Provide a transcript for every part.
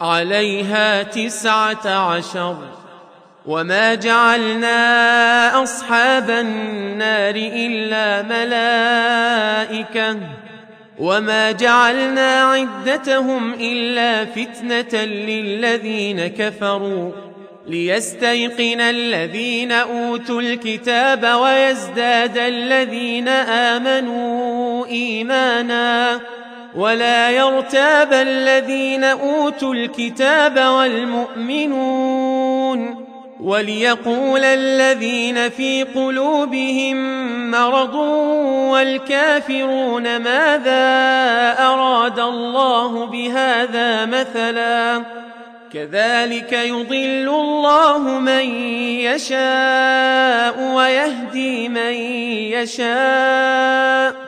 عليها تسعة عشر. وما جعلنا أصحاب النار إلا ملائكة. وما جعلنا عدتهم إلا فتنة للذين كفروا. ليستيقن الذين أوتوا الكتاب ويزداد الذين آمنوا إيمانا. ولا يرتاب الذين أوتوا الكتاب والمؤمنون وليقول الذين في قلوبهم مرض والكافرون ماذا أراد الله بهذا مثلا كذلك يضل الله من يشاء ويهدي من يشاء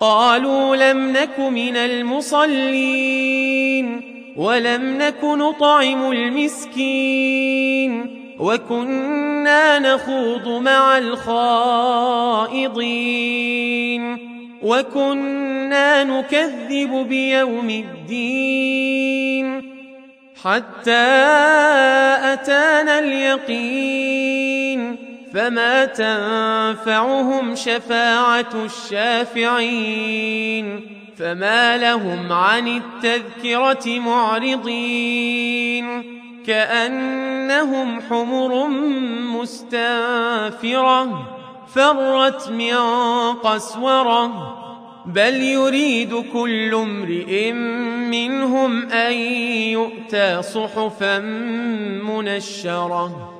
قالوا لم نك من المصلين ولم نك نطعم المسكين وكنا نخوض مع الخائضين وكنا نكذب بيوم الدين حتى أتانا اليقين فما تنفعهم شفاعه الشافعين فما لهم عن التذكره معرضين كانهم حمر مستنفره فرت من قسوره بل يريد كل امرئ منهم ان يؤتى صحفا منشره